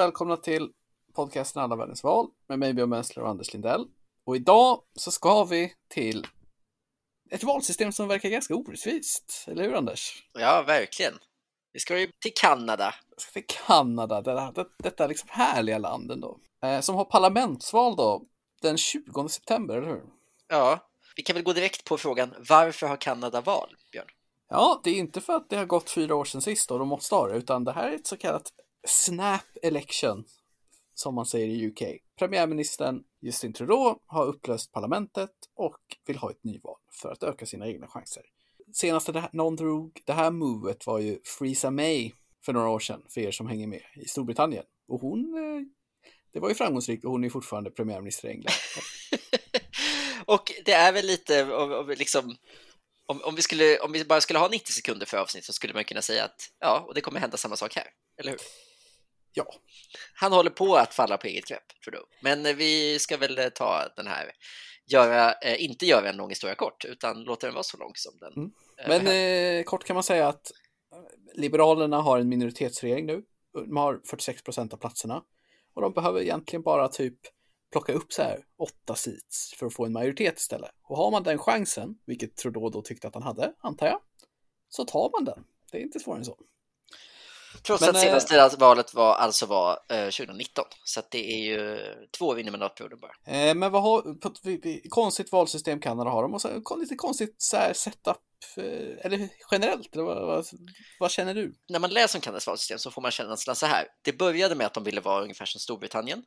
välkomna till podcasten Alla världens val med mig Björn Mensler och Anders Lindell. Och idag så ska vi till ett valsystem som verkar ganska orättvist, eller hur Anders? Ja, verkligen. Vi ska ju till Kanada. Vi ska till Kanada, det, det, detta liksom härliga land ändå. Eh, som har parlamentsval då den 20 september, eller hur? Ja, vi kan väl gå direkt på frågan varför har Kanada val, Björn? Ja, det är inte för att det har gått fyra år sedan sist och de måste ha det, utan det här är ett så kallat snap election, som man säger i UK. Premiärministern Justin Trudeau har upplöst parlamentet och vill ha ett nyval för att öka sina egna chanser. Senaste det här, någon drog det här movet var ju Theresa May för några år sedan, för er som hänger med, i Storbritannien. Och hon, eh, det var ju framgångsrikt och hon är fortfarande premiärminister i England. och det är väl lite liksom om, om, vi skulle, om vi bara skulle ha 90 sekunder för avsnitt så skulle man kunna säga att ja, och det kommer hända samma sak här, eller hur? Ja. Han håller på att falla på eget grepp, tror du. Men eh, vi ska väl eh, ta den här, göra, eh, inte göra en lång historia kort, utan låta den vara så lång som den. Mm. Men eh, kort kan man säga att Liberalerna har en minoritetsregering nu. De har 46 procent av platserna och de behöver egentligen bara typ plocka upp så här åtta seats för att få en majoritet istället. Och har man den chansen, vilket Trudeau då tyckte att han hade, antar jag, så tar man den. Det är inte svårare än så. Trots Men, att senaste eh, valet var, alltså var eh, 2019, så det är ju två i mandatperioden bara. Eh, men vad har, på, konstigt valsystem Kanada har de och så, lite konstigt så här, setup, eh, eller generellt, eller vad, vad, vad, känner du? När man läser om Kanadas valsystem så får man känna så här, det började med att de ville vara ungefär som Storbritannien,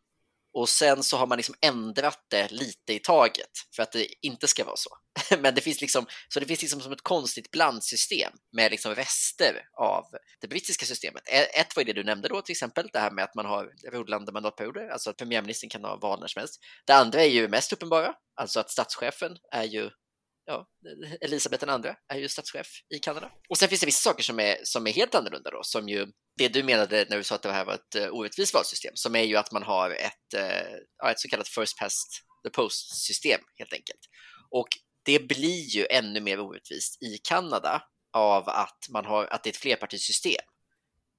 och sen så har man liksom ändrat det lite i taget för att det inte ska vara så. Men det finns liksom, så det finns liksom som ett konstigt blandsystem med liksom rester av det brittiska systemet. Ett var det du nämnde då till exempel, det här med att man har rullande mandatperioder, alltså att premiärministern kan ha val när som helst. Det andra är ju mest uppenbara, alltså att statschefen är ju ja, Elisabeth II är ju statschef i Kanada. Och sen finns det vissa saker som är, som är helt annorlunda då, som ju det du menade när du sa att det här var ett eh, orättvist valsystem, som är ju att man har ett, eh, ett så kallat first past the post system helt enkelt. Och det blir ju ännu mer orättvist i Kanada av att man har att det är ett flerpartisystem.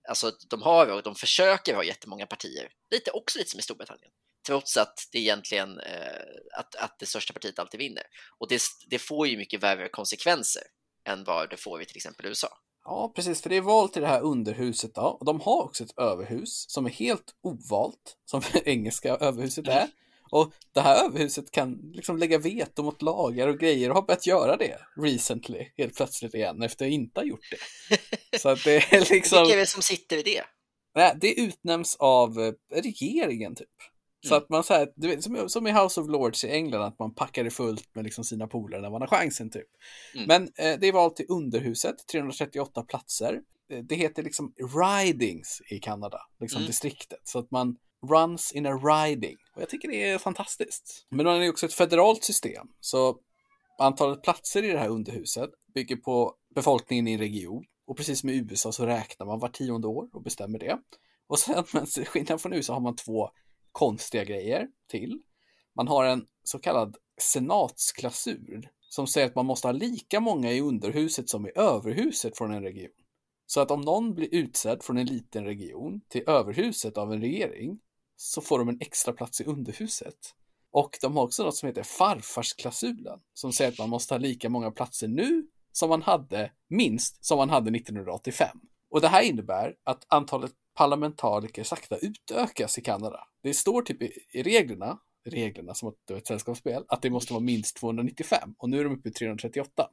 Alltså de har och de försöker ha jättemånga partier, lite också lite som i Storbritannien trots att det egentligen eh, att, att det största partiet alltid vinner. Och det, det får ju mycket värre konsekvenser än vad det får i till exempel USA. Ja, precis, för det är val till det här underhuset då. Och de har också ett överhus som är helt ovalt, som det engelska överhuset är. Och det här överhuset kan liksom lägga veto mot lagar och grejer och har börjat göra det recently, helt plötsligt igen, efter att inte ha gjort det. Så att det är liksom... Vilka är det som sitter i det? Nej, det utnämns av eh, regeringen typ. Så att man du vet, som, som i House of Lords i England, att man packar det fullt med liksom sina polare när man har chansen typ. Mm. Men eh, det är valt till underhuset, 338 platser. Eh, det heter liksom ridings i Kanada, liksom mm. distriktet. Så att man runs in a riding. Och jag tycker det är fantastiskt. Men man är också ett federalt system. Så antalet platser i det här underhuset bygger på befolkningen i en region. Och precis som i USA så räknar man var tionde år och bestämmer det. Och sen, men skillnad från USA har man två konstiga grejer till. Man har en så kallad senatsklausul som säger att man måste ha lika många i underhuset som i överhuset från en region. Så att om någon blir utsedd från en liten region till överhuset av en regering så får de en extra plats i underhuset. Och de har också något som heter farfarsklausulen som säger att man måste ha lika många platser nu som man hade minst som man hade 1985. Och det här innebär att antalet parlamentariker sakta utökas i Kanada. Det står typ i, i reglerna, reglerna som att det är ett sällskapsspel, att det måste vara minst 295 och nu är de uppe i 338.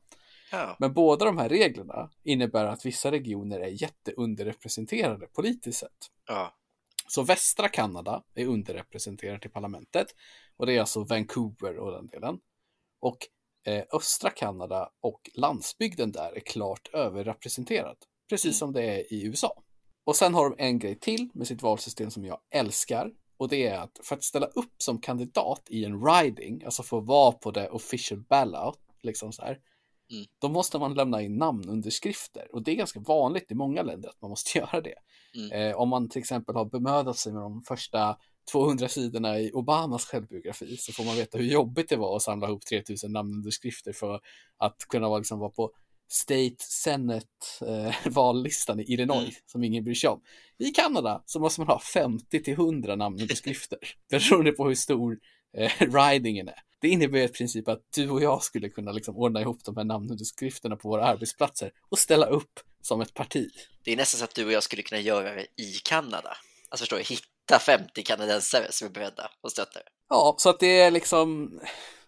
Ja. Men båda de här reglerna innebär att vissa regioner är jätteunderrepresenterade politiskt sett. Ja. Så västra Kanada är underrepresenterat i parlamentet och det är alltså Vancouver och den delen. Och eh, östra Kanada och landsbygden där är klart överrepresenterad, precis mm. som det är i USA. Och sen har de en grej till med sitt valsystem som jag älskar. Och det är att för att ställa upp som kandidat i en riding, alltså för att vara på det official ballot, liksom så här, mm. då måste man lämna in namnunderskrifter. Och det är ganska vanligt i många länder att man måste göra det. Mm. Eh, om man till exempel har bemödat sig med de första 200 sidorna i Obamas självbiografi så får man veta hur jobbigt det var att samla ihop 3000 namnunderskrifter för att kunna liksom, vara på State Senate-vallistan i Illinois mm. som ingen bryr sig om. I Kanada så måste man ha 50 till 100 namnunderskrifter beroende på hur stor eh, ridingen är. Det innebär i princip att du och jag skulle kunna liksom ordna ihop de här namnunderskrifterna på våra arbetsplatser och ställa upp som ett parti. Det är nästan så att du och jag skulle kunna göra det i Kanada. Alltså förstår du, hitta 50 kanadensare som är beredda och stöttar. Ja, så att det är liksom,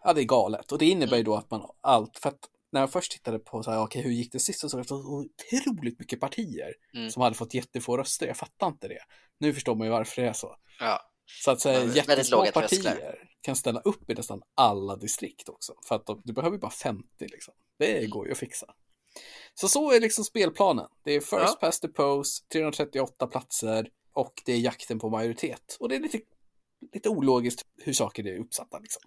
ja det är galet och det innebär ju mm. då att man allt, för att när jag först tittade på så här, okej, hur gick det sist så såg jag så otroligt mycket partier mm. som hade fått jättefå röster. Jag fattar inte det. Nu förstår man ju varför det är så. Ja. Så att säga, jättesmå partier kan ställa upp i nästan alla distrikt också. För att de, du behöver bara 50 liksom. Det mm. går ju att fixa. Så så är liksom spelplanen. Det är first ja. past the post, 338 platser och det är jakten på majoritet. Och det är lite, lite ologiskt hur saker är uppsatta liksom.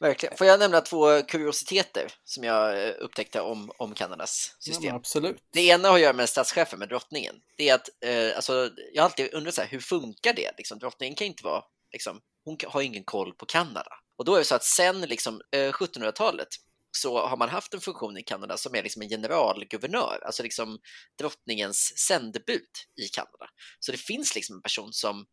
Verkligen. Får jag nämna två kuriositeter som jag eh, upptäckte om, om Kanadas system? Ja, absolut. Det ena har att göra med statschefen, med drottningen. Det är att, eh, alltså, jag har alltid undrat så här, hur funkar det? Liksom, drottningen kan inte vara, liksom, hon har ingen koll på Kanada. Och då är det så att sen liksom, eh, 1700-talet så har man haft en funktion i Kanada som är liksom en generalguvernör, alltså liksom drottningens sändebud i Kanada. Så det finns liksom en person som,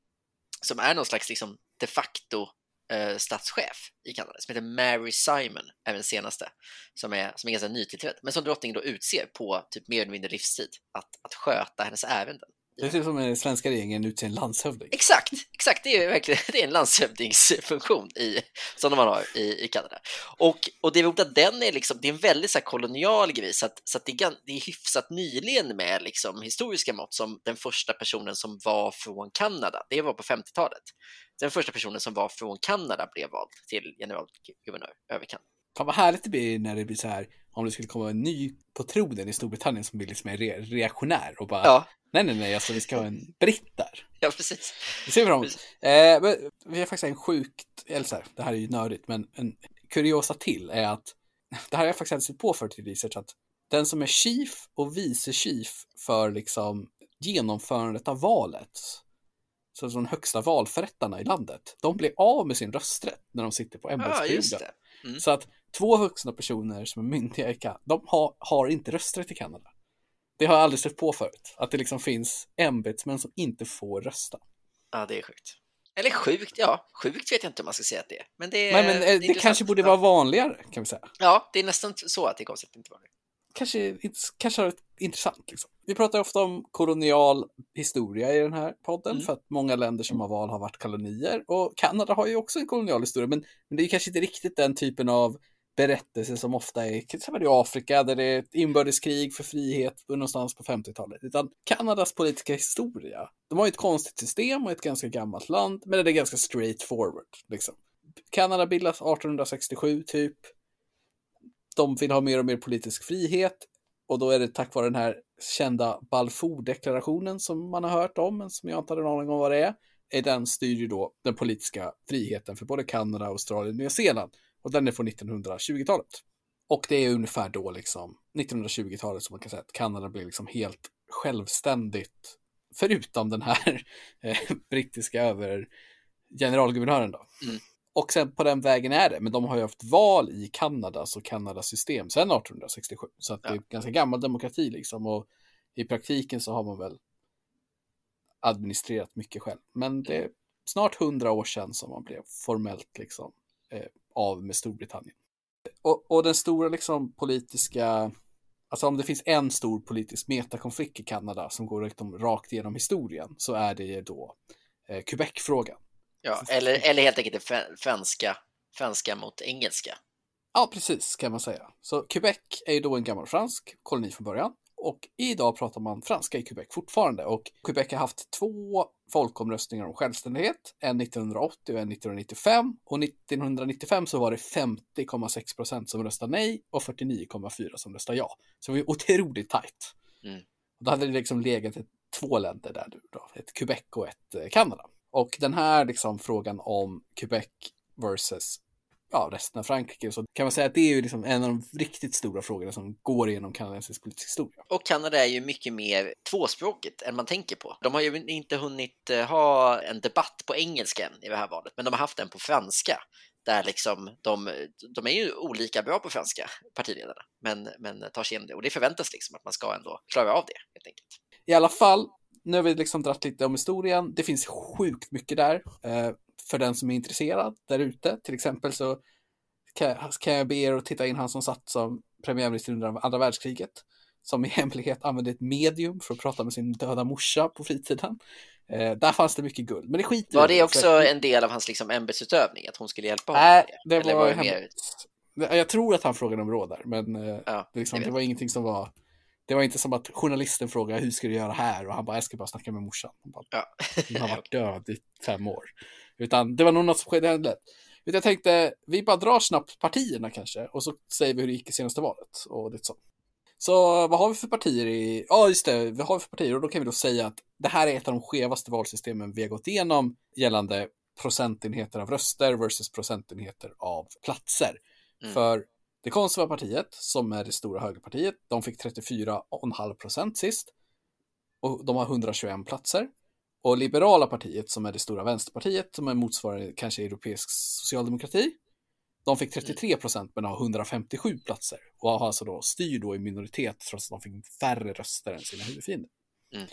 som är någon slags liksom de facto eh, statschef i Kanada som heter Mary Simon, är den senaste, som är, som är ganska nytillträdd, men som drottningen då utser på typ mer eller mindre livstid att, att sköta hennes ärenden. Det ser ut som den svenska regeringen utser en landshövding. Exakt, exakt. Det är verkligen det är en landshövdingsfunktion i, som man har i, i Kanada. Och, och det är att den är liksom, det är en väldigt så kolonial grej, så, att, så att det, är, det är hyfsat nyligen med liksom, historiska mått som den första personen som var från Kanada, det var på 50-talet. Den första personen som var från Kanada blev vald till generalguvernör över Kanada. Fan vad härligt det blir när det blir så här, om det skulle komma en ny på tronen i Storbritannien som blir liksom re reaktionär och bara ja. Nej, nej, nej, alltså vi ska ha en britt där. Ja, precis. Det ser vi fram emot. Eh, vi har faktiskt en sjukt, eller så här, det här är ju nördigt, men en kuriosa till är att det här har jag faktiskt sett på för till research att den som är chief och vice chief för liksom genomförandet av valet, så de högsta valförrättarna i landet, de blir av med sin rösträtt när de sitter på ämbetsperioden. Ja, mm. Så att två vuxna personer som är myndiga i Kanada, de har, har inte rösträtt i Kanada. Det har jag aldrig sett på förut, att det liksom finns ämbetsmän som inte får rösta. Ja, det är sjukt. Eller sjukt, ja, sjukt vet jag inte om man ska säga att det är. Men det, Nej, men, det, det kanske borde vara vanligare, kan vi säga. Ja, det är nästan så att det konceptet inte var Kanske, kanske är intressant. Liksom. Vi pratar ofta om kolonial historia i den här podden mm. för att många länder som har val har varit kolonier och Kanada har ju också en kolonial historia men, men det är kanske inte riktigt den typen av berättelser som ofta är till exempel i Afrika där det är ett inbördeskrig för frihet någonstans på 50-talet. Utan Kanadas politiska historia. De har ju ett konstigt system och ett ganska gammalt land, men det är ganska straight forward. Liksom. Kanada bildas 1867 typ. De vill ha mer och mer politisk frihet och då är det tack vare den här kända Balfour-deklarationen som man har hört om, men som jag inte hade en aning om vad det är. är den styr ju då den politiska friheten för både Kanada, Australien och Nya Zeeland. Och den är från 1920-talet. Och det är ungefär då liksom 1920-talet som man kan säga att Kanada blir liksom helt självständigt. Förutom den här eh, brittiska över generalguvernören då. Mm. Och sen på den vägen är det, men de har ju haft val i Kanada, så Kanadas system, sedan 1867. Så att ja. det är ganska gammal demokrati liksom. Och i praktiken så har man väl administrerat mycket själv. Men det är snart hundra år sedan som man blev formellt liksom eh, av med Storbritannien. Och, och den stora liksom politiska, alltså om det finns en stor politisk metakonflikt i Kanada som går liksom rakt igenom historien så är det då eh, Quebec-frågan. Ja, eller, eller helt enkelt franska, franska mot engelska. Ja, precis kan man säga. Så Quebec är ju då en gammal fransk koloni från början och idag pratar man franska i Quebec fortfarande och Quebec har haft två folkomröstningar om självständighet, en 1980 och en 1995. Och 1995 så var det 50,6 procent som röstade nej och 49,4 som röstade ja. Så det var otroligt tajt. Mm. Då hade det liksom legat ett, två länder där, då, ett Quebec och ett eh, Kanada. Och den här liksom frågan om Quebec versus ja, resten av Frankrike. Så kan man säga att det är ju liksom en av de riktigt stora frågorna som går igenom kanadensisk politisk historia. Och Kanada är ju mycket mer tvåspråkigt än man tänker på. De har ju inte hunnit eh, ha en debatt på engelska än i det här valet, men de har haft den på franska där liksom de, de är ju olika bra på franska, partiledarna, men, men tar sig igenom det. Och det förväntas liksom att man ska ändå klara av det, helt enkelt. I alla fall, nu har vi liksom dratt lite om historien. Det finns sjukt mycket där eh, för den som är intresserad där ute. Till exempel så kan, kan jag be er att titta in han som satt som premiärminister under andra världskriget som i hemlighet använde ett medium för att prata med sin döda morsa på fritiden. Eh, där fanns det mycket guld, men det skiter Var det också en del av hans liksom, ämbetsutövning, att hon skulle hjälpa honom? Nej, det, det var, var det mer... Jag tror att han frågade om råd där, men eh, ja, det, liksom, det var ingenting som var... Det var inte som att journalisten frågade hur ska du göra här och han bara jag ska bara snacka med morsan. Han, bara, ja. han har varit död i fem år. Utan det var nog något som skedde. Jag tänkte, vi bara drar snabbt partierna kanske och så säger vi hur det gick i senaste valet och det så. Så vad har vi för partier i, ja just det, vad har vi för partier och då kan vi då säga att det här är ett av de skevaste valsystemen vi har gått igenom gällande procentenheter av röster versus procentenheter av platser. Mm. För det konservativa partiet, som är det stora högerpartiet, de fick 34,5 procent sist. Och de har 121 platser. Och liberala partiet, som är det stora vänsterpartiet, som är motsvarande kanske europeisk socialdemokrati, de fick 33 procent men har 157 platser och har alltså då styr då i minoritet trots att de fick färre röster än sina huvudfiender. Mm.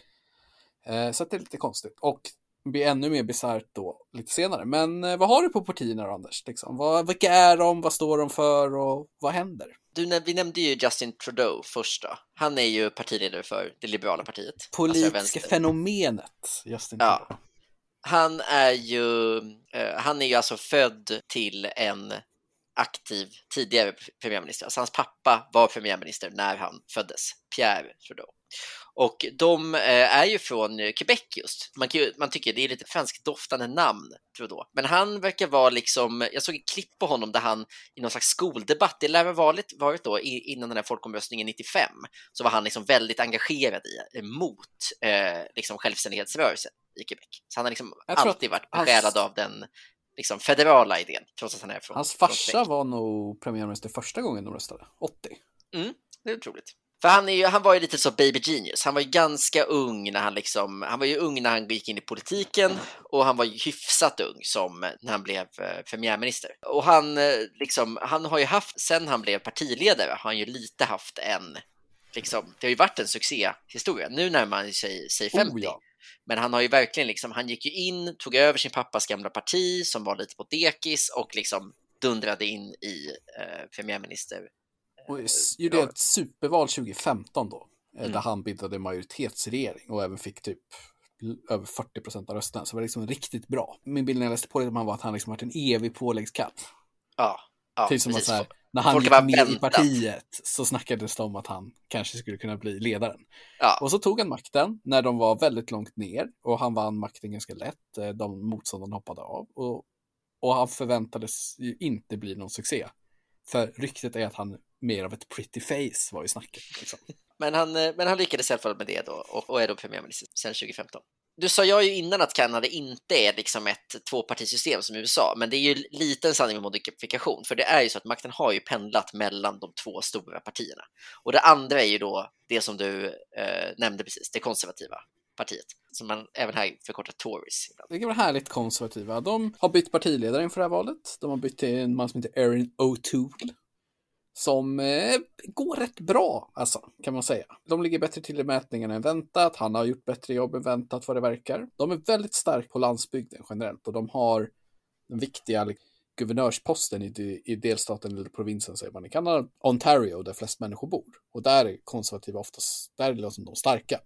Eh, så det är lite konstigt och blir ännu mer bisarrt då lite senare. Men eh, vad har du på partierna då, Anders? Liksom, vad, vilka är de? Vad står de för och vad händer? Du, vi nämnde ju Justin Trudeau först då. Han är ju partiledare för det liberala partiet. Politiska alltså fenomenet Justin Trudeau. Ja. Han är ju, eh, han är ju alltså född till en aktiv tidigare premiärminister. Alltså hans pappa var premiärminister när han föddes, Pierre Trudeau. Och de eh, är ju från Quebec just. Man, man tycker det är lite franskdoftande namn, Trudeau. Men han verkar vara liksom, jag såg ett klipp på honom där han i någon slags skoldebatt, det lär ha varit, då innan den här folkomröstningen 95, så var han liksom väldigt engagerad i, emot eh, liksom självständighetsrörelsen i Quebec. Så han har liksom alltid varit besjälad av den liksom, federala idén, trots att han är från Hans farsa från var nog premiärminister första gången de röstade, 80. Mm, det är otroligt. För han, är ju, han var ju lite så baby genius. Han var ju ganska ung när han liksom, han var ju ung när han gick in i politiken och han var ju hyfsat ung som när han blev eh, premiärminister. Och han eh, liksom, han har ju haft, sen han blev partiledare, har han ju lite haft en, liksom, det har ju varit en succéhistoria. Nu närmar han sig, sig 50. Oh, ja. Men han har ju verkligen liksom, han gick ju in, tog över sin pappas gamla parti som var lite på dekis och liksom dundrade in i eh, premiärminister. Och gjorde ett superval 2015 då, eh, mm. där han bildade majoritetsregering och även fick typ över 40 procent av rösterna. Så det var liksom riktigt bra. Min bild när jag läste på det var att han liksom varit en evig påläggskatt. Ja, ja typ som att så här, när han Folk gick med väntat. i partiet så snackades det om att han kanske skulle kunna bli ledaren. Ja. Och så tog han makten när de var väldigt långt ner och han vann makten ganska lätt. Eh, de motståndarna hoppade av och, och han förväntades ju inte bli någon succé. För ryktet är att han mer av ett pretty face var i snacket. Liksom. Men han, eh, men han lyckades i alla fall med det då och, och är då premiärminister sedan 2015. Du sa jag ju innan att Kanada inte är liksom ett tvåpartisystem som USA, men det är ju lite en sanning med modifikation, för det är ju så att makten har ju pendlat mellan de två stora partierna. Och det andra är ju då det som du eh, nämnde precis, det konservativa partiet, som man även här förkortar Tories. Det kan vara härligt konservativa. De har bytt partiledare inför det här valet. De har bytt till en man som heter Erin O'Toole som eh, går rätt bra, alltså, kan man säga. De ligger bättre till i mätningarna än väntat. Han har gjort bättre jobb än väntat vad det verkar. De är väldigt starka på landsbygden generellt och de har den viktiga guvernörsposten i, i delstaten eller provinsen, säger man i Kanada, Ontario, där flest människor bor. Och där är konservativa oftast, där är liksom de starka.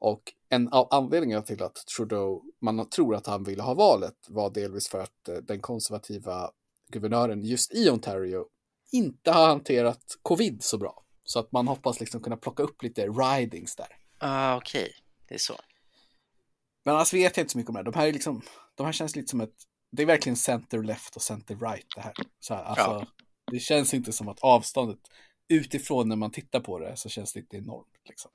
Och en av anledningarna till att Trudeau, man tror att han ville ha valet, var delvis för att eh, den konservativa guvernören just i Ontario inte har hanterat covid så bra. Så att man hoppas liksom kunna plocka upp lite ridings där. Ah, okej, okay. det är så. Men alltså vet jag inte så mycket om det. De här, är liksom, de här känns lite som ett, det är verkligen center left och center right det här. Så här, alltså, ja. Det känns inte som att avståndet utifrån när man tittar på det så känns det inte enormt. Liksom.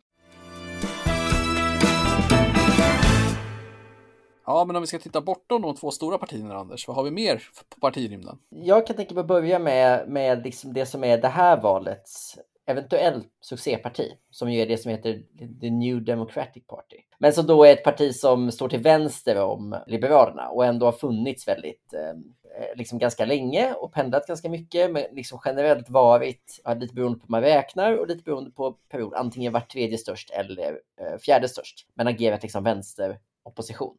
Ja, men om vi ska titta bortom de två stora partierna, Anders, vad har vi mer på partirymden? Jag kan tänka mig att börja med, med liksom det som är det här valets eventuellt succéparti som ju är det som heter The New Democratic Party. Men som då är ett parti som står till vänster om Liberalerna och ändå har funnits väldigt eh, eh liksom ganska länge och pendlat ganska mycket, men liksom generellt varit, lite beroende på hur man räknar och lite beroende på period, antingen vart tredje störst eller eh, fjärde störst, men agerat liksom vänsteropposition.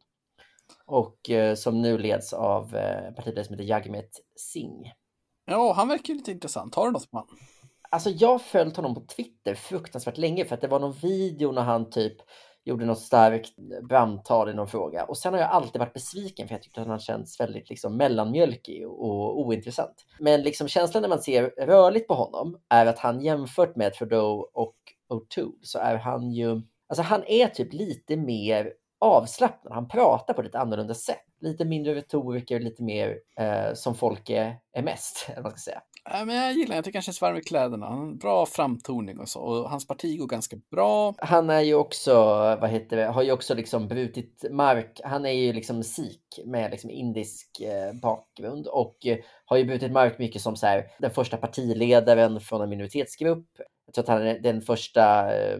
Och eh, som nu leds av eh, som heter Jagmeet Singh. Ja, han verkar lite intressant. Har du något på honom? Alltså jag har följt honom på Twitter fruktansvärt länge för att det var någon video när han typ gjorde något starkt brandtal i någon fråga. Och sen har jag alltid varit besviken för jag tyckte att han känns väldigt liksom mellanmjölkig och ointressant. Men liksom känslan när man ser rörligt på honom är att han jämfört med Trudeau och O'Toole så är han ju, alltså han är typ lite mer avslappnad. Han pratar på ett lite annorlunda sätt. Lite mindre retoriker, lite mer eh, som folk är, är mest, eller man ska säga. Ja, men jag gillar Jag tycker han känns varm i kläderna. Han har bra framtoning och så. Och hans parti går ganska bra. Han är ju också, vad heter det, har ju också liksom brutit mark. Han är ju liksom sik med liksom indisk eh, bakgrund och eh, har ju brutit mark mycket som så här, den första partiledaren från en minoritetsgrupp. Jag tror att han är den första eh,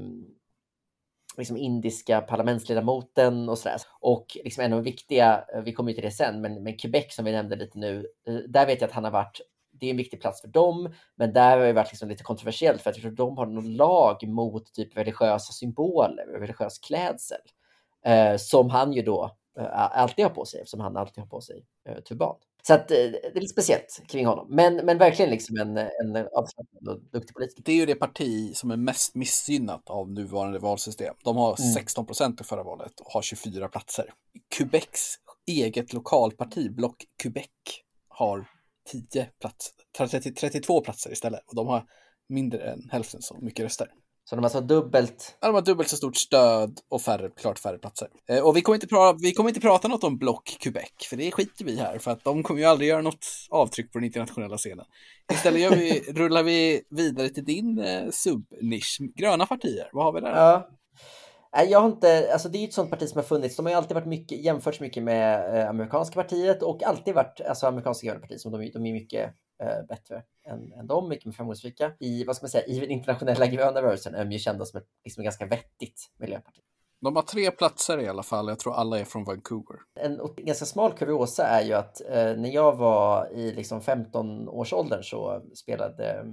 liksom indiska parlamentsledamoten och sådär. Och liksom en av de viktiga, eh, vi kommer ju till det sen, men, men Quebec som vi nämnde lite nu, eh, där vet jag att han har varit det är en viktig plats för dem, men där har det varit liksom lite kontroversiellt för att jag tror de har någon lag mot typ religiösa symboler, religiös klädsel, eh, som han ju då eh, alltid har på sig, eftersom han alltid har på sig eh, turban. Så att, eh, det är lite speciellt kring honom, men, men verkligen liksom en, en avslappnad och duktig politiker. Det är ju det parti som är mest missgynnat av nuvarande valsystem. De har mm. 16 procent i förra valet och har 24 platser. Quebecs eget lokalparti, Block Quebec, har 10 platser, 30, 32 platser istället och de har mindre än hälften så mycket röster. Så de har alltså dubbelt? Ja, de har dubbelt så stort stöd och färre, klart färre platser. Eh, och vi kommer, inte prata, vi kommer inte prata något om Block Quebec, för det skiter vi här, för att de kommer ju aldrig göra något avtryck på den internationella scenen. Istället gör vi, rullar vi vidare till din eh, subnisch, gröna partier. Vad har vi där? Ja. Jag har inte, alltså det är ju ett sånt parti som har funnits. De har ju alltid varit mycket, jämförts mycket med eh, amerikanska partiet och alltid varit, alltså amerikanska gröna partiet, som de, de är mycket bättre än, än de, mycket mer framgångsrika. I, vad ska man säga, i den internationella gröna rörelsen är de ju kända som ett liksom, ganska vettigt miljöparti. De har tre platser i alla fall. Jag tror alla är från Vancouver. En ganska smal kuriosa är ju att eh, när jag var i liksom 15-årsåldern så spelade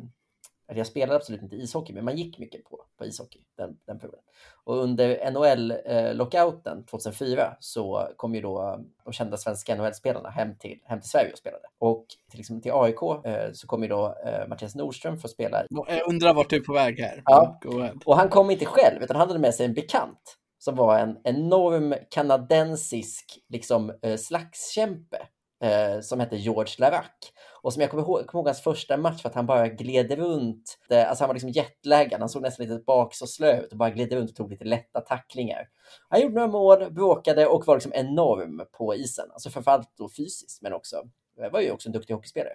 jag spelade absolut inte ishockey, men man gick mycket på, på ishockey den, den perioden. Och under NHL-lockouten eh, 2004 så kom ju då de kända svenska NHL-spelarna hem till, hem till Sverige och spelade. Och till, liksom, till AIK eh, så kom ju då eh, Mattias Nordström för att spela. Jag undrar vart du är på väg här. Ja. Och han kom inte själv, utan han hade med sig en bekant som var en enorm kanadensisk liksom, slagskämpe eh, som hette George Larac. Och som jag kommer ihåg, kommer ihåg hans första match för att han bara gled runt. Eh, alltså han var liksom jetlaggad, han såg nästan lite bak så slö ut och bara gled runt och tog lite lätta tacklingar. Han gjorde några mål, bråkade och var liksom enorm på isen. Alltså framförallt då fysiskt, men också eh, var ju också en duktig hockeyspelare.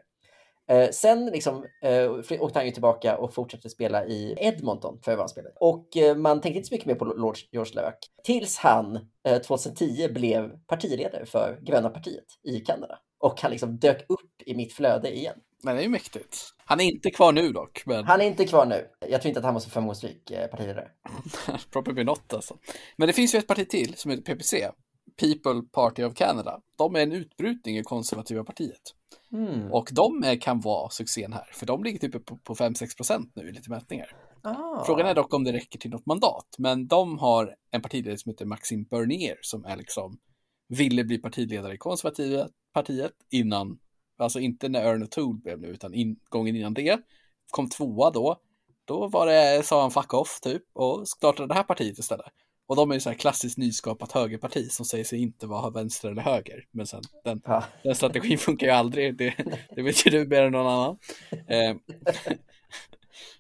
Eh, sen liksom, eh, åkte han ju tillbaka och fortsatte spela i Edmonton, för han spelade. Och eh, man tänkte inte så mycket mer på Lord George Larac. Tills han 2010 eh, blev partiledare för Gröna partiet i Kanada. Och han liksom dök upp i mitt flöde igen. Men det är ju mäktigt. Han är inte kvar nu dock. Men... Han är inte kvar nu. Jag tror inte att han var så framgångsrik eh, partiledare. Probably not alltså. Men det finns ju ett parti till som heter PPC. People Party of Canada. De är en utbrutning i konservativa partiet. Mm. Och de kan vara succén här, för de ligger typ på, på 5-6 procent nu i lite mätningar. Ah. Frågan är dock om det räcker till något mandat, men de har en partiledare som heter Maxime Bernier som är liksom ville bli partiledare i konservativa partiet innan, alltså inte när Ern O'Toole blev nu, utan in, gången innan det. Kom tvåa då. Då var det, sa han fuck off typ och startade det här partiet istället. Och de är ju så här klassiskt nyskapat högerparti som säger sig inte vara vänster eller höger. Men sen, den, ja. den strategin funkar ju aldrig, det, det vet ju du mer än någon annan. Eh,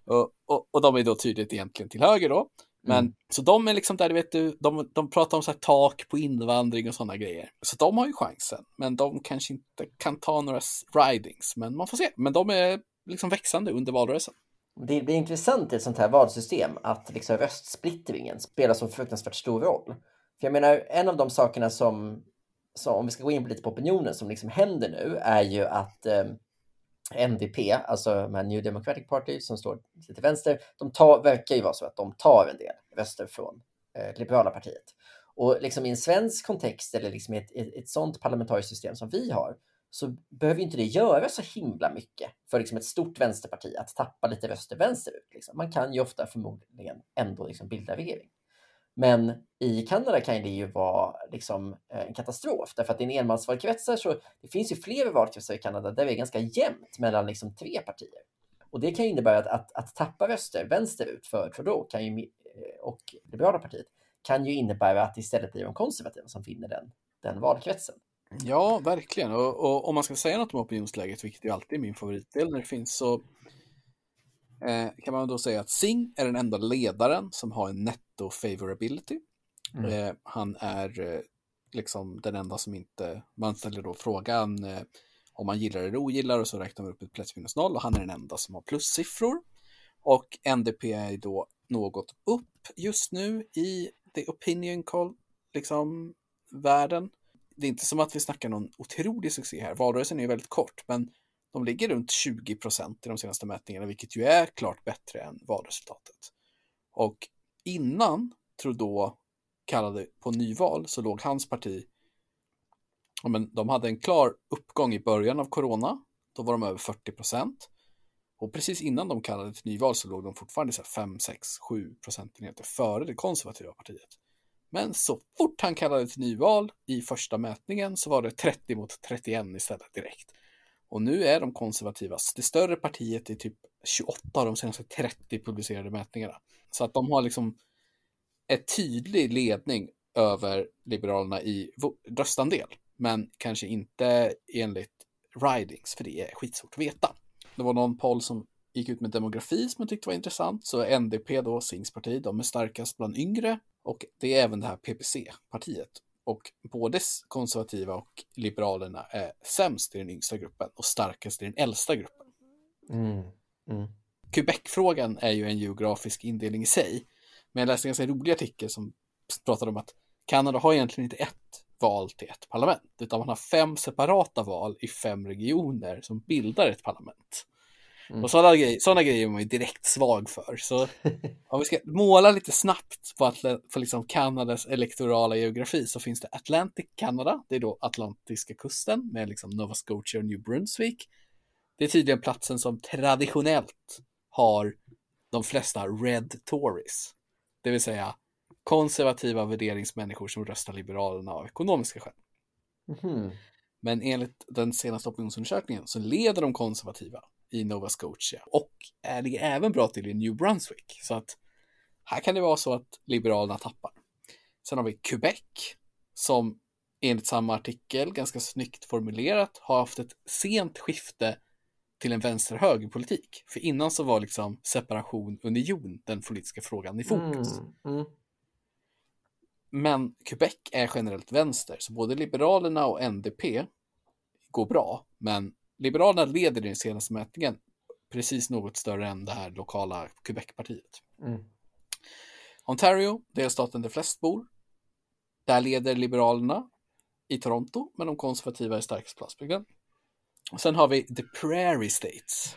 och, och, och, de är då tydligt egentligen till höger då. Men mm. så de är liksom där, vet du, de, de pratar om så här tak på invandring och sådana grejer. Så de har ju chansen, men de kanske inte kan ta några ridings. Men man får se. Men de är liksom växande under valrörelsen. Det blir intressant i ett sånt här valsystem att liksom röstsplittringen spelar så fruktansvärt stor roll. För jag menar, en av de sakerna som, som om vi ska gå in lite på opinionen, som liksom händer nu är ju att eh, NDP, alltså med New Democratic Party som står till vänster, de tar, verkar ju vara så att de tar en del röster från eh, Liberala partiet. Och liksom i en svensk kontext eller liksom i ett, ett, ett sådant parlamentariskt system som vi har så behöver inte det göra så himla mycket för liksom ett stort vänsterparti att tappa lite röster vänsterut. Liksom. Man kan ju ofta förmodligen ändå liksom bilda regering. Men i Kanada kan det ju vara liksom eh, en katastrof därför att i en enmansvalkretsar så det finns ju fler valkretsar i Kanada där det är ganska jämnt mellan liksom tre partier. Och det kan innebära att, att, att tappa röster vänsterut för Trudeau kan ju, eh, och Liberala partiet kan ju innebära att det istället blir de konservativa som vinner den, den valkretsen. Ja, verkligen. Och, och, om man ska säga något om opinionsläget, vilket ju alltid är min favoritdel när det finns, så eh, kan man då säga att Singh är den enda ledaren som har en netto favorability. Mm. Eh, han är eh, liksom den enda som inte, man ställer då frågan eh, om man gillar eller ogillar och så räknar man upp ett plus minus noll och han är den enda som har plussiffror. Och NDP är då något upp just nu i the opinion call, liksom världen det är inte som att vi snackar någon otrolig succé här. Valrörelsen är väldigt kort, men de ligger runt 20 procent i de senaste mätningarna, vilket ju är klart bättre än valresultatet. Och innan Trudeau kallade på nyval så låg hans parti, ja, men de hade en klar uppgång i början av corona, då var de över 40 procent. Och precis innan de kallade till nyval så låg de fortfarande 5, 6, 7 procentenheter före det konservativa partiet. Men så fort han kallade till nyval i första mätningen så var det 30 mot 31 istället direkt. Och nu är de konservativa det större partiet i typ 28 av de senaste 30 publicerade mätningarna. Så att de har liksom en tydlig ledning över Liberalerna i röstandel, men kanske inte enligt ridings, för det är skitsvårt att veta. Det var någon poll som gick ut med demografi som jag tyckte var intressant, så NDP då, Sings parti, de är starkast bland yngre och det är även det här PPC-partiet. Och både konservativa och liberalerna är sämst i den yngsta gruppen och starkast i den äldsta gruppen. Mm. Mm. Quebec-frågan är ju en geografisk indelning i sig. Men jag läste en ganska rolig artikel som pratade om att Kanada har egentligen inte ett val till ett parlament, utan man har fem separata val i fem regioner som bildar ett parlament. Mm. Och sådana grejer, sådana grejer är man ju direkt svag för. Så om vi ska måla lite snabbt på, på liksom Kanadas elektorala geografi så finns det Atlantic Canada, det är då Atlantiska kusten med liksom Nova Scotia och New Brunswick. Det är tydligen platsen som traditionellt har de flesta Red Tories, det vill säga konservativa värderingsmänniskor som röstar Liberalerna av ekonomiska skäl. Mm. Men enligt den senaste opinionsundersökningen så leder de konservativa i Nova Scotia och ligger även bra till i New Brunswick. Så att här kan det vara så att Liberalerna tappar. Sen har vi Quebec som enligt samma artikel ganska snyggt formulerat har haft ett sent skifte till en vänster-höger-politik. För innan så var liksom separation union den politiska frågan i fokus. Mm, mm. Men Quebec är generellt vänster, så både Liberalerna och NDP går bra, men Liberalerna leder i den senaste mätningen precis något större än det här lokala Quebecpartiet. Mm. Ontario, delstaten där flest bor. Där leder Liberalerna i Toronto, men de konservativa är starkast på landsbygden. Sen har vi The Prairie States.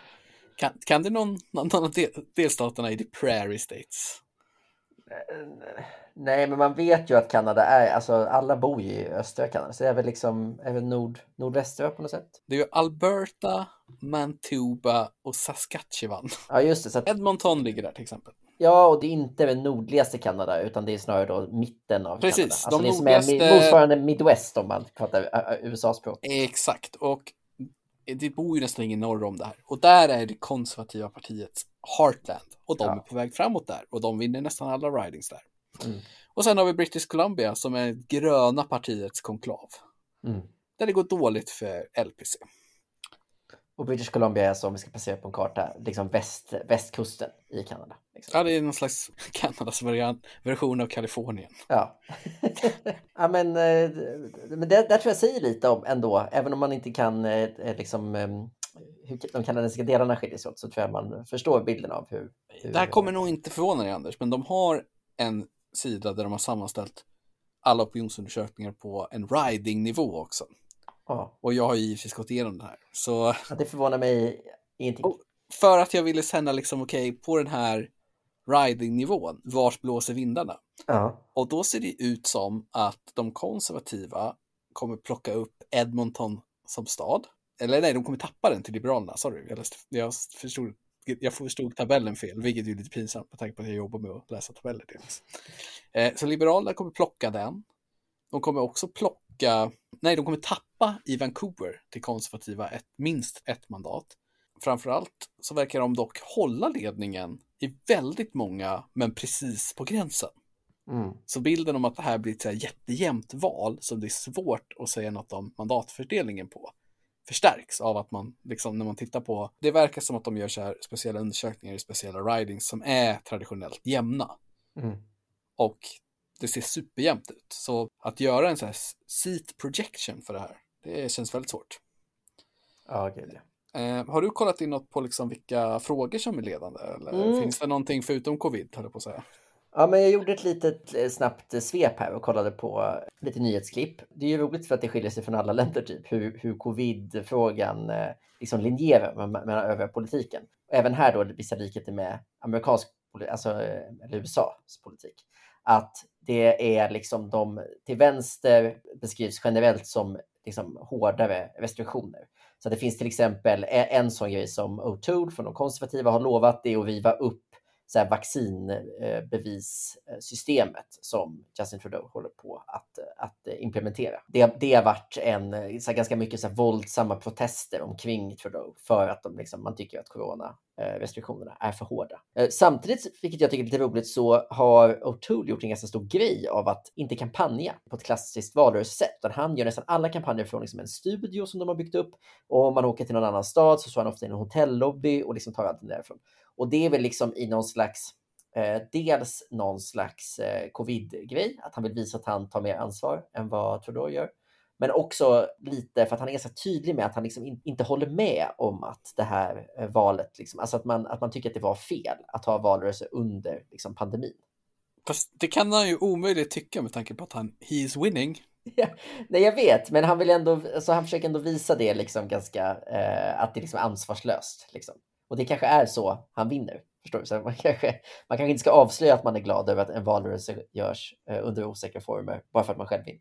Kan, kan du någon, någon av delstaterna i The Prairie States? Nej, men man vet ju att Kanada är, alltså alla bor ju i östra Kanada, så det är väl liksom, väl nord, nordvästra på något sätt. Det är ju Alberta, Manitoba och Saskatchewan. Ja, just det. Så att... Edmonton ligger där till exempel. Ja, och det är inte det nordligaste Kanada, utan det är snarare då mitten av Precis, Kanada. Alltså de det nordligaste... som är motsvarande Midwest om man pratar USA-språk. Exakt, och det bor ju nästan ingen norr om det här. Och där är det konservativa partiets Heartland. Och de ja. är på väg framåt där. Och de vinner nästan alla ridings där. Mm. Och sen har vi British Columbia som är gröna partiets konklav. Mm. Där det går dåligt för LPC. Och British Columbia är alltså, om vi ska passera på en karta, liksom väst, västkusten i Kanada. Liksom. Ja, det är någon slags Kanadas version av Kalifornien. Ja, ja men, eh, men det, där tror jag säger lite om ändå, även om man inte kan eh, eh, liksom hur de kanadensiska delarna skiljer sig åt så tror jag man förstår bilden av hur... hur... Det här kommer nog inte förvåna dig Anders, men de har en sida där de har sammanställt alla opinionsundersökningar på en riding-nivå också. Ja. Och jag har ju givetvis gått igenom det här. Så Ja, det förvånar mig ingenting. Och- för att jag ville känna liksom, okej, på den här riding-nivån, vart blåser vindarna? Ja. Och då ser det ut som att de konservativa kommer plocka upp Edmonton som stad. Eller nej, de kommer tappa den till Liberalerna. Sorry, jag, läste, jag, förstod, jag förstod tabellen fel, vilket är lite pinsamt med tanke på att jag jobbar med att läsa tabeller. Dels. Eh, så Liberalerna kommer plocka den. De kommer också plocka, nej, de kommer tappa i Vancouver till konservativa ett, minst ett mandat. Framförallt så verkar de dock hålla ledningen i väldigt många, men precis på gränsen. Mm. Så bilden om att det här blir ett jättejämnt val som det är svårt att säga något om mandatfördelningen på förstärks av att man, liksom när man tittar på, det verkar som att de gör så här speciella undersökningar i speciella ridings som är traditionellt jämna. Mm. Och det ser superjämnt ut. Så att göra en så här seat projection för det här, det känns väldigt svårt. Ja, gud ja. Eh, har du kollat in något på liksom vilka frågor som är ledande? Eller Mm. finns det någonting förutom covid, höll jag på att säga? Ja, men jag gjorde ett litet eh, snabbt eh, svep här och kollade på lite nyhetsklipp. Det är ju roligt för att det skiljer sig från alla länder typ, hur, hur covid-frågan eh, liksom linjerar med, med, övriga politiken. Och även här då vissa likheter med amerikansk alltså eller USAs politik. Att det är liksom de till vänster beskrivs generellt som liksom hårdare restriktioner. Så det finns till exempel e-, en sån grej som O'Toole från de konservativa har lovat, det är att riva upp så här vaccinbevissystemet som Justin Trudeau håller på att, att implementera. Det, det har varit en, så här, ganska mycket så här, våldsamma protester omkring Trudeau för att de, liksom, man tycker att coronarestriktionerna är för hårda. Eh, samtidigt, vilket jag tycker är lite roligt, så har O'Toole gjort en ganska stor grej av att inte kampanja på ett klassiskt valrörelsesätt, han gör nästan alla kampanjer från liksom en studio som de har byggt upp och om man åker till någon annan stad så står han ofta i en hotellobby och liksom tar allting därifrån. Och det är väl liksom i någon slags, eh, dels någon slags eh, covid-grej, att han vill visa att han tar mer ansvar än vad Trudeau gör. Men också lite för att han är ganska tydlig med att han liksom in, inte håller med om att det här eh, valet, liksom, alltså att man, att man tycker att det var fel att ha valrörelse under liksom, pandemin. Fast det kan han ju omöjligt tycka med tanke på att han, he is winning. Nej, jag vet, men han vill ändå, alltså han försöker ändå visa det liksom ganska, eh, att det liksom är ansvarslöst. Liksom. Och det kanske är så han vinner. Förstår du? Så man, kanske, man kanske inte ska avslöja att man är glad över att en valrörelse görs eh, under osäkra former bara för att man själv vinner.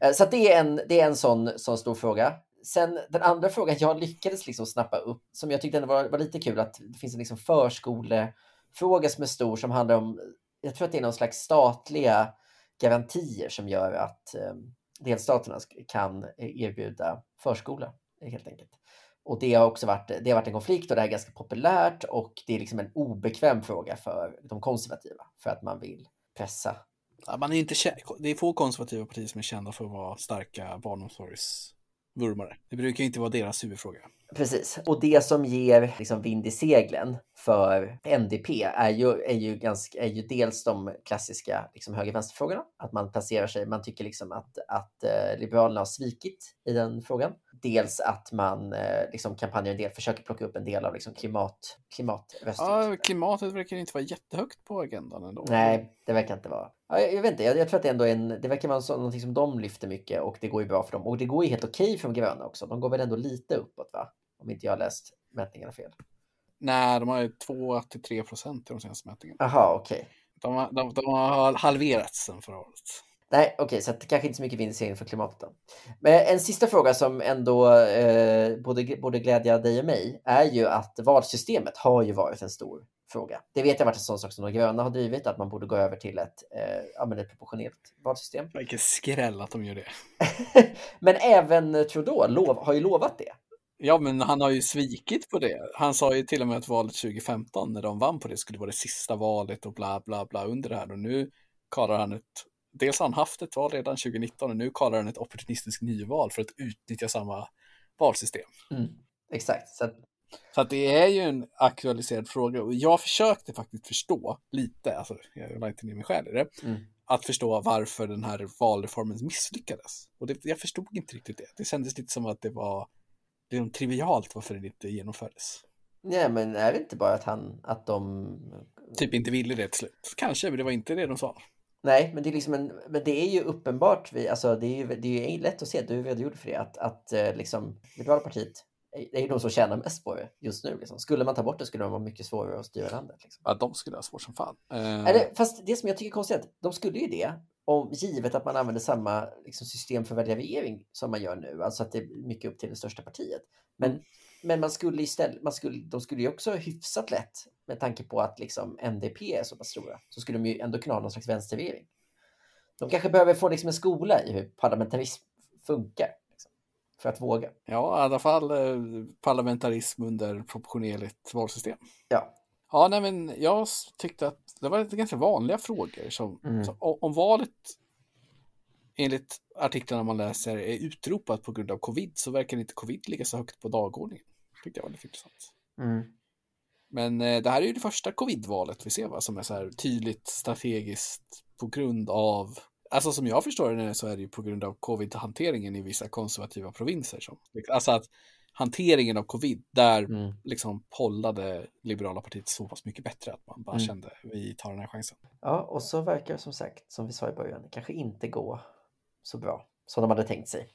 Eh, så att det är en, det är en sån, sån stor fråga. Sen den andra frågan jag lyckades liksom snappa upp, som jag tyckte ändå var, var lite kul, att det finns en liksom förskolefråga som är stor som handlar om, jag tror att det är någon slags statliga garantier som gör att eh, delstaterna kan eh, erbjuda förskola helt enkelt. Och det har också varit, det har varit en konflikt och det är ganska populärt och det är liksom en obekväm fråga för de konservativa för att man vill pressa. Ja, Man är inte det är få konservativa partier som är kända för att vara starka barnomsorgsvurmare. Det brukar inte vara deras huvudfråga. Precis, och det som ger liksom vind i seglen för NDP är ju, är ju, ganska, är ju dels de klassiska liksom höger-vänster-frågorna, att man placerar sig, man tycker liksom att, att eh, Liberalerna har svikit i den frågan. Dels att man eh, liksom kampanjar en del, försöker plocka upp en del av liksom klimat, klimatrösterna. Ja, klimatet verkar inte vara jättehögt på agendan ändå. Nej, det verkar inte vara. Ja, jag, jag vet inte, jag, jag tror att det ändå är en, det verkar vara så, någonting som de lyfter mycket och det går ju bra för dem. Och det går ju helt okej för de gröna också. De går väl ändå lite uppåt, va? Om inte jag har läst mätningarna fel. Nej, de har ju 2-3 procent i de senaste mätningarna. Jaha, okej. De, har- de, de har halverats sedan förra året. Nej, okej, så att det kanske inte så mycket vindsegling för klimatet då. Men en sista fråga som ändå eh, borde, borde glädja dig och mig är ju att valsystemet har ju varit en stor fråga. Det vet jag varit en sån sak som de gröna har drivit, att man borde gå över till ett, eh, ja, men ett proportionellt valsystem. Vilken skräll att de gör det. men även Trudeau lov, har ju lovat det. Ja, men han har ju svikit på det. Han sa ju till och med att valet 2015, när de vann på det, skulle vara det sista valet och bla bla bla under det här. Och nu kallar han ett, dels har han haft ett val redan 2019 och nu kallar han ett opportunistiskt nyval för att utnyttja samma valsystem. Mm, exakt. Så att, Så att det är ju en aktualiserad fråga och jag försökte faktiskt förstå lite, alltså jag la inte ner mig själv i det, mm. att förstå varför den här valreformen misslyckades. Och det, jag förstod inte riktigt det. Det kändes lite som att det var det är trivialt varför det inte genomfördes. Nej, men är det inte bara att han, att de... Typ inte ville det till slut. Kanske, men det var inte det de sa. Nej, men det är liksom en, men det är ju uppenbart, vi, alltså det är ju, det är ju lätt att se, du redogjorde för det, att, att eh, liksom, Liberala partiet det är ju de som tjänar mest på det just nu. Liksom. Skulle man ta bort det skulle de vara mycket svårare att styra landet. Liksom. Ja, de skulle ha svårt som fan. Uh... Eller, fast det som jag tycker är konstigt är att de skulle ju det, om, givet att man använder samma liksom, system för värdering som man gör nu, alltså att det är mycket upp till det största partiet. Men, mm. men man skulle istället, man skulle, de skulle ju också hyfsat lätt, med tanke på att liksom, NDP är så pass stora, så skulle de ju ändå kunna ha någon slags vänsterregering. De kanske behöver få liksom, en skola i hur parlamentarism funkar för att våga. Ja, i alla fall eh, parlamentarism under proportionerligt valsystem. Ja. Ja, nej, men jag tyckte att det var lite ganska vanliga frågor. Som, mm. som, om valet enligt artiklarna man läser är utropat på grund av covid så verkar inte covid ligga så högt på dagordningen. Tyckte jag var lite intressant. Mm. Men eh, det här är ju det första covid-valet vi ser va, som är så här tydligt strategiskt på grund av Alltså som jag förstår det så är det ju på grund av covid-hanteringen i vissa konservativa provinser. Som, alltså att hanteringen av covid, där mm. liksom pollade liberala partiet så pass mycket bättre att man bara mm. kände vi tar den här chansen. Ja, och så verkar som sagt, som vi sa i början, kanske inte gå så bra som de hade tänkt sig.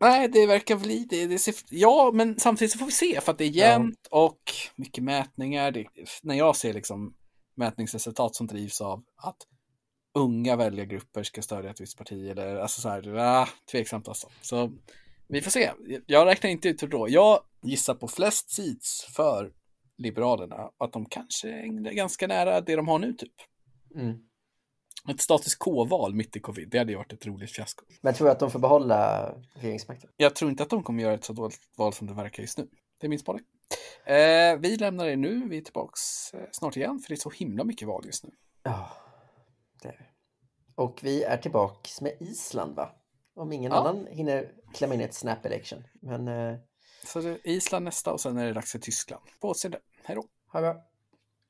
Nej, det verkar bli det. det ser, ja, men samtidigt så får vi se för att det är jämnt ja. och mycket mätningar. Det, när jag ser liksom mätningsresultat som drivs av att unga väljargrupper ska stödja ett visst parti eller alltså så här, ah, tveksamt alltså. Så vi får se. Jag räknar inte ut hur då. Jag gissar på flest seats för Liberalerna, att de kanske är ganska nära det de har nu typ. Mm. Ett status quo-val mitt i covid, det hade ju varit ett roligt fiasko. Men tror du att de får behålla regeringsmakten? Jag tror inte att de kommer göra ett så dåligt val som det verkar just nu. Det är min spaning. Eh, vi lämnar det nu, vi är tillbaks eh, snart igen, för det är så himla mycket val just nu. Ja, det är det. Och vi är tillbaks med Island va? Om ingen ja. annan hinner klämma in ett snap election. Men, eh... Så Island nästa och sen är det dags för Tyskland. På återseende. Hej då. Det bra.